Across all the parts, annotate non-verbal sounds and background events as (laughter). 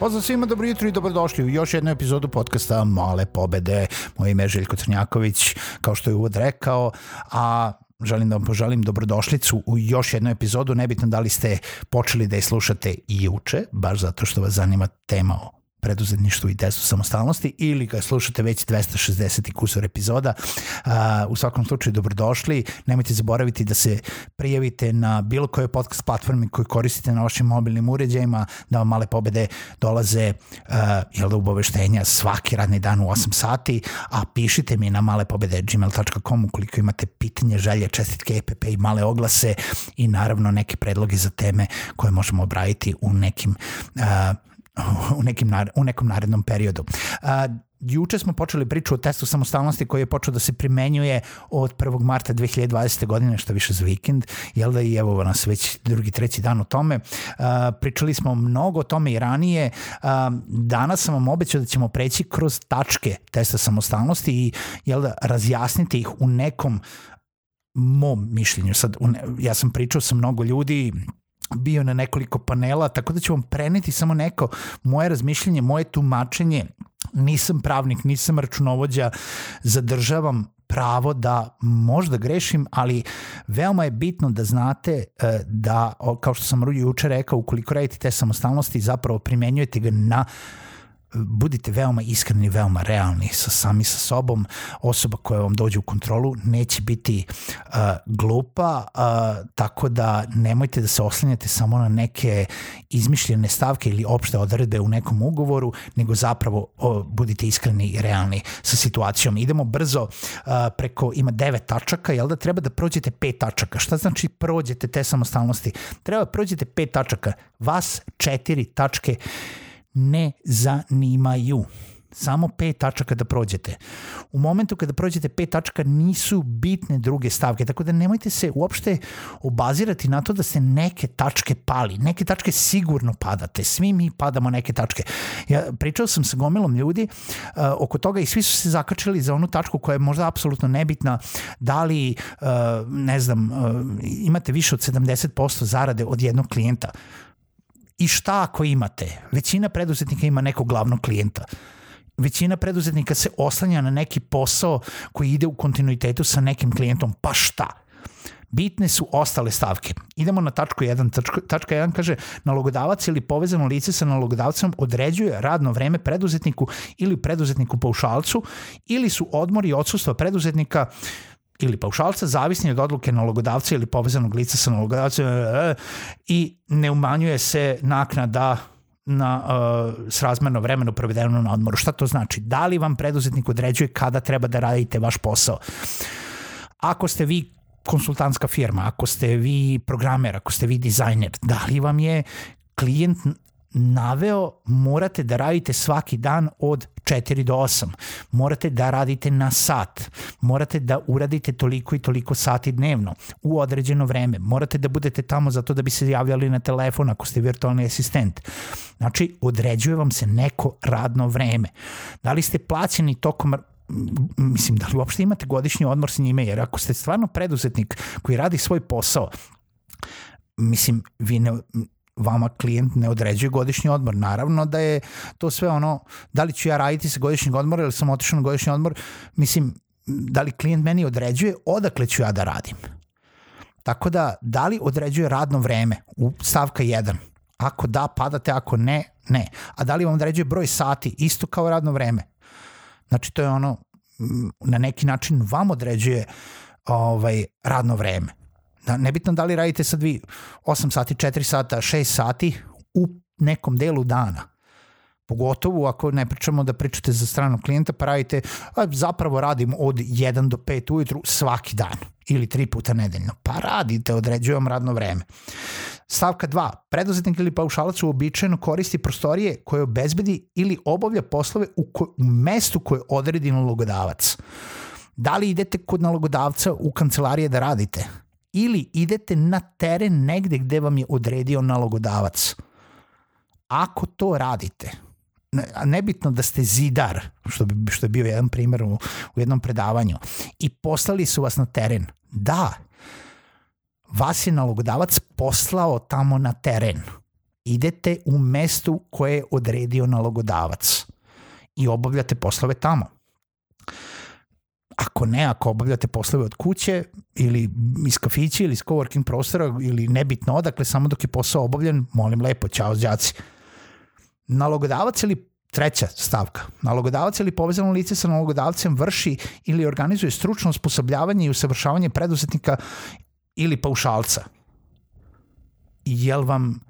Pozdrav svima, dobro jutro i dobrodošli u još jednu epizodu podcasta Male pobede. Moje ime je Željko Crnjaković, kao što je uvod rekao, a želim da vam poželim dobrodošlicu u još jednu epizodu. Nebitno da li ste počeli da je slušate i juče, baš zato što vas zanima tema o preduzetništvu i testu samostalnosti ili ga slušate već 260 i kusor epizoda. U svakom slučaju dobrodošli. Nemojte zaboraviti da se prijavite na bilo kojoj podcast platformi koju koristite na vašim mobilnim uređajima, da vam male pobede dolaze uh, jel da ubaveštenja svaki radni dan u 8 sati, a pišite mi na malepobede.gmail.com ukoliko imate pitanje, želje, čestitke, EPP i male oglase i naravno neke predloge za teme koje možemo obraditi u nekim uh, (laughs) u, nekim, u nekom narednom periodu. A, juče smo počeli priču o testu samostalnosti koji je počeo da se primenjuje od 1. marta 2020. godine, što više za vikend, jel da i evo nas već drugi, treći dan o tome. Uh, pričali smo mnogo o tome i ranije. Uh, danas sam vam obećao da ćemo preći kroz tačke testa samostalnosti i jel da razjasniti ih u nekom mom mišljenju. Sad, ja sam pričao sa mnogo ljudi, bio na nekoliko panela, tako da ću vam preneti samo neko moje razmišljenje, moje tumačenje. Nisam pravnik, nisam računovođa, zadržavam pravo da možda grešim, ali veoma je bitno da znate e, da, kao što sam juče rekao, ukoliko radite te samostalnosti, zapravo primenjujete ga na uh, budite veoma iskreni, veoma realni sa sami sa sobom. Osoba koja vam dođe u kontrolu neće biti uh, glupa, uh, tako da nemojte da se oslanjate samo na neke izmišljene stavke ili opšte odredbe u nekom ugovoru, nego zapravo uh, budite iskreni i realni sa situacijom. Idemo brzo uh, preko, ima devet tačaka, jel da treba da prođete pet tačaka? Šta znači prođete te samostalnosti? Treba da prođete pet tačaka. Vas četiri tačke ne zanimaju. Samo pet tačaka da prođete. U momentu kada prođete pet tačaka nisu bitne druge stavke, tako da nemojte se uopšte obazirati na to da se neke tačke pali. Neke tačke sigurno padate. Svi mi padamo neke tačke. Ja pričao sam sa gomilom ljudi uh, oko toga i svi su se zakačili za onu tačku koja je možda apsolutno nebitna. Da li, uh, ne znam, uh, imate više od 70% zarade od jednog klijenta I šta ako imate? Većina preduzetnika ima nekog glavnog klijenta. Većina preduzetnika se oslanja na neki posao koji ide u kontinuitetu sa nekim klijentom. Pa šta? Bitne su ostale stavke. Idemo na tačku 1. Tačka, tačka 1 kaže nalogodavac ili povezano lice sa nalogodavcem određuje radno vreme preduzetniku ili preduzetniku paušalcu ili su odmori i odsustva preduzetnika uh, ili paušalca, zavisni od odluke nalogodavca ili povezanog lica sa nalogodavcem e, i ne umanjuje se naknada na uh, srazmerno vremenu provedeno na odmoru. Šta to znači? Da li vam preduzetnik određuje kada treba da radite vaš posao? Ako ste vi konsultantska firma, ako ste vi programer, ako ste vi dizajner, da li vam je klijent naveo morate da radite svaki dan od 4 do 8. Morate da radite na sat. Morate da uradite toliko i toliko sati dnevno u određeno vreme. Morate da budete tamo zato da bi se javljali na telefon ako ste virtualni asistent. Znači, određuje vam se neko radno vreme. Da li ste plaćeni tokom mislim, da li uopšte imate godišnji odmor sa njime, jer ako ste stvarno preduzetnik koji radi svoj posao, mislim, vi ne, vama klijent ne određuje godišnji odmor. Naravno da je to sve ono, da li ću ja raditi sa godišnjeg odmora ili sam otišao na godišnji odmor, mislim, da li klijent meni određuje odakle ću ja da radim. Tako da, da li određuje radno vreme u stavka 1? Ako da, padate, ako ne, ne. A da li vam određuje broj sati, isto kao radno vreme? Znači, to je ono, na neki način vam određuje ovaj, radno vreme. Da, nebitno da li radite sad vi 8 sati, 4 sata, 6 sati u nekom delu dana. Pogotovo ako ne pričamo da pričate za stranog klijenta, pa radite, zapravo radim od 1 do 5 ujutru svaki dan ili tri puta nedeljno. Pa radite, određujem radno vreme. Stavka 2. Preduzetnik ili paušalac uobičajeno koristi prostorije koje obezbedi ili obavlja poslove u, ko, u mestu koje odredi nalogodavac. Da li idete kod nalogodavca u kancelarije da radite? Ili idete na teren negde gde vam je odredio nalogodavac? Ako to radite, nebitno da ste zidar, što, bi, što je bio jedan primjer u, u jednom predavanju, i poslali su vas na teren, da, vas je nalogodavac poslao tamo na teren. Idete u mestu koje je odredio nalogodavac i obavljate poslove tamo. Ako ne, ako obavljate poslove od kuće ili iz kafića ili iz coworking prostora ili nebitno odakle, samo dok je posao obavljen, molim lepo, čao đaci. Nalogodavac ili Treća stavka. Nalogodavac ili povezano lice sa nalogodavcem vrši ili organizuje stručno osposobljavanje i usavršavanje preduzetnika ili paušalca. Jel vam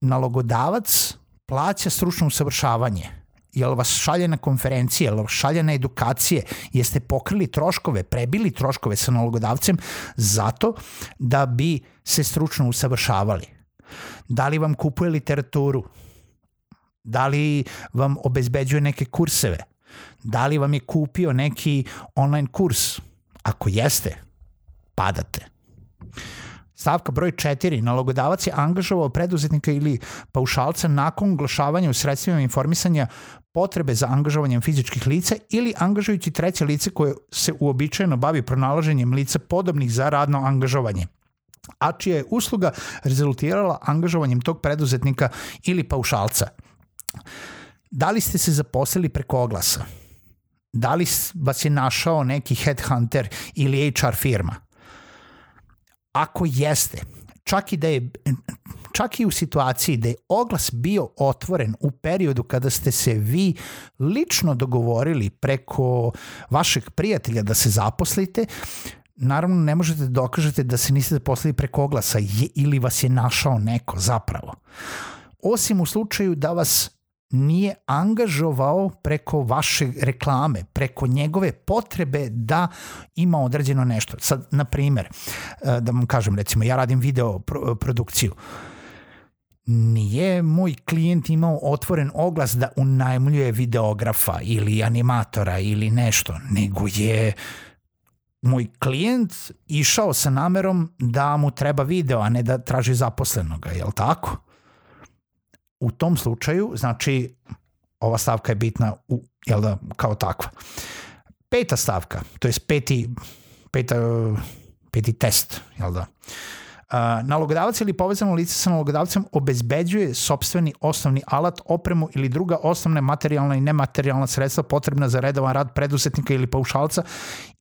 nalogodavac plaća stručno usavršavanje? Jel vas šalje na konferencije, jel vas šalje na edukacije, jeste pokrili troškove, prebili troškove sa nalogodavcem zato da bi se stručno usavršavali? Da li vam kupuje literaturu? Da li vam obezbeđuje neke kurseve? Da li vam je kupio neki online kurs? Ako jeste, padate. Stavka broj 4. Nalogodavac je angažovao preduzetnika ili paušalca nakon oglašavanja u sredstvima informisanja potrebe za angažovanjem fizičkih lica ili angažujući treće lice koje se uobičajeno bavi pronalaženjem lica podobnih za radno angažovanje a čija je usluga rezultirala angažovanjem tog preduzetnika ili paušalca. Da li ste se zaposlili preko oglasa? Da li vas je našao neki headhunter ili HR firma? Ako jeste, čak i da je čak i u situaciji da je oglas bio otvoren u periodu kada ste se vi lično dogovorili preko vašeg prijatelja da se zaposlite, naravno ne možete da dokažete da se niste zaposlili preko oglasa je, ili vas je našao neko zapravo. Osim u slučaju da vas nije angažovao preko vaše reklame, preko njegove potrebe da ima određeno nešto. Sad, na primer, e, da vam kažem, recimo, ja radim video produkciju, nije moj klijent imao otvoren oglas da unajmljuje videografa ili animatora ili nešto, nego je moj klijent išao sa namerom da mu treba video, a ne da traži zaposlenoga, je li tako? u tom slučaju, znači, ova stavka je bitna u, jel da, kao takva. Peta stavka, to je peti, peta, peti test, jel da, nalogodavac ili povezano lice sa nalogodavcem obezbeđuje sobstveni osnovni alat, opremu ili druga osnovne materijalna i nematerijalna sredstva potrebna za redovan rad preduzetnika ili paušalca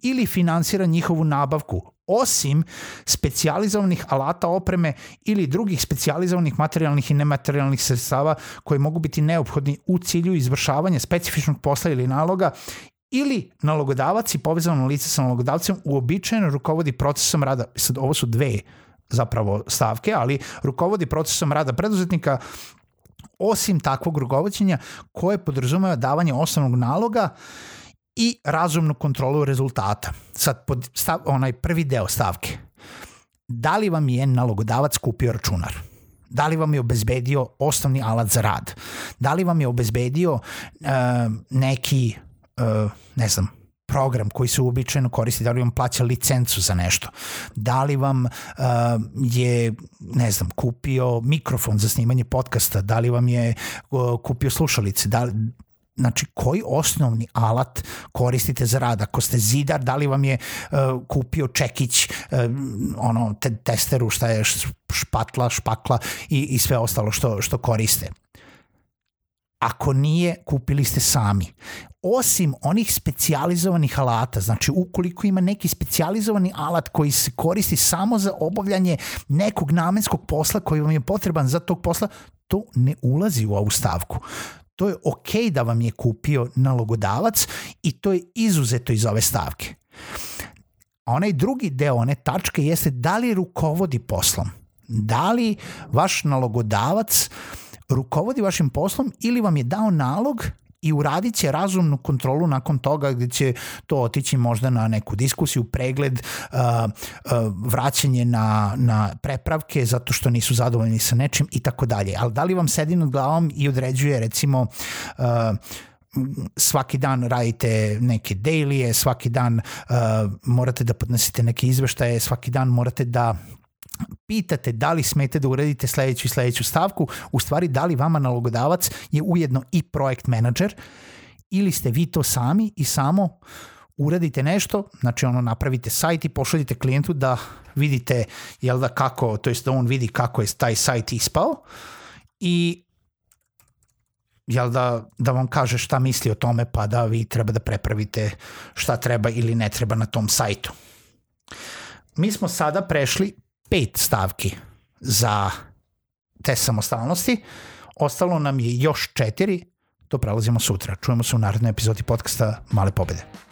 ili finansira njihovu nabavku, osim specijalizovanih alata opreme ili drugih specijalizovanih materijalnih i nematerijalnih sredstava koji mogu biti neophodni u cilju izvršavanja specifičnog posla ili naloga ili nalogodavac i povezano lice sa nalogodavcem uobičajeno rukovodi procesom rada. Sad, ovo su dve zapravo stavke, ali rukovodi procesom rada preduzetnika osim takvog rukovodđenja koje podrazumeva davanje osnovnog naloga i razumnu kontrolu rezultata. Sad, pod stav, onaj prvi deo stavke. Da li vam je nalogodavac kupio računar? Da li vam je obezbedio osnovni alat za rad? Da li vam je obezbedio uh, neki, uh, ne znam, program koji se uobičajeno koristi, da li vam plaća licencu za nešto, da li vam uh, je, ne znam, kupio mikrofon za snimanje podcasta, da li vam je uh, kupio slušalice, da li, znači koji osnovni alat koristite za rad? Ako ste zidar da li vam je uh, kupio čekić uh, ono te, testeru šta je špatla špakla i, i sve ostalo što što koriste Ako nije, kupili ste sami. Osim onih specijalizovanih alata, znači ukoliko ima neki specijalizovani alat koji se koristi samo za obavljanje nekog namenskog posla koji vam je potreban za tog posla, to ne ulazi u ovu stavku. To je ok da vam je kupio nalogodavac i to je izuzeto iz ove stavke. A onaj drugi deo, one tačke jeste da li rukovodi poslom. Da li vaš nalogodavac rukovodi vašim poslom ili vam je dao nalog i uradit će razumnu kontrolu nakon toga gde će to otići možda na neku diskusiju, pregled, uh, uh, vraćanje na, na prepravke zato što nisu zadovoljni sa nečim i tako dalje. Ali da li vam sedi nad glavom i određuje recimo uh, svaki dan radite neke dailije, svaki dan uh, morate da podnesete neke izveštaje, svaki dan morate da pitate da li smete da uradite sledeću i sledeću stavku, u stvari da li vama nalogodavac je ujedno i projekt menadžer ili ste vi to sami i samo uradite nešto, znači ono napravite sajt i pošaljite klijentu da vidite jel da kako, to jest da on vidi kako je taj sajt ispao i jel da, da vam kaže šta misli o tome pa da vi treba da prepravite šta treba ili ne treba na tom sajtu. Mi smo sada prešli pet stavki za test samostalnosti. Ostalo nam je još četiri, to prelazimo sutra. Čujemo se u narednoj epizodi podcasta Male pobede.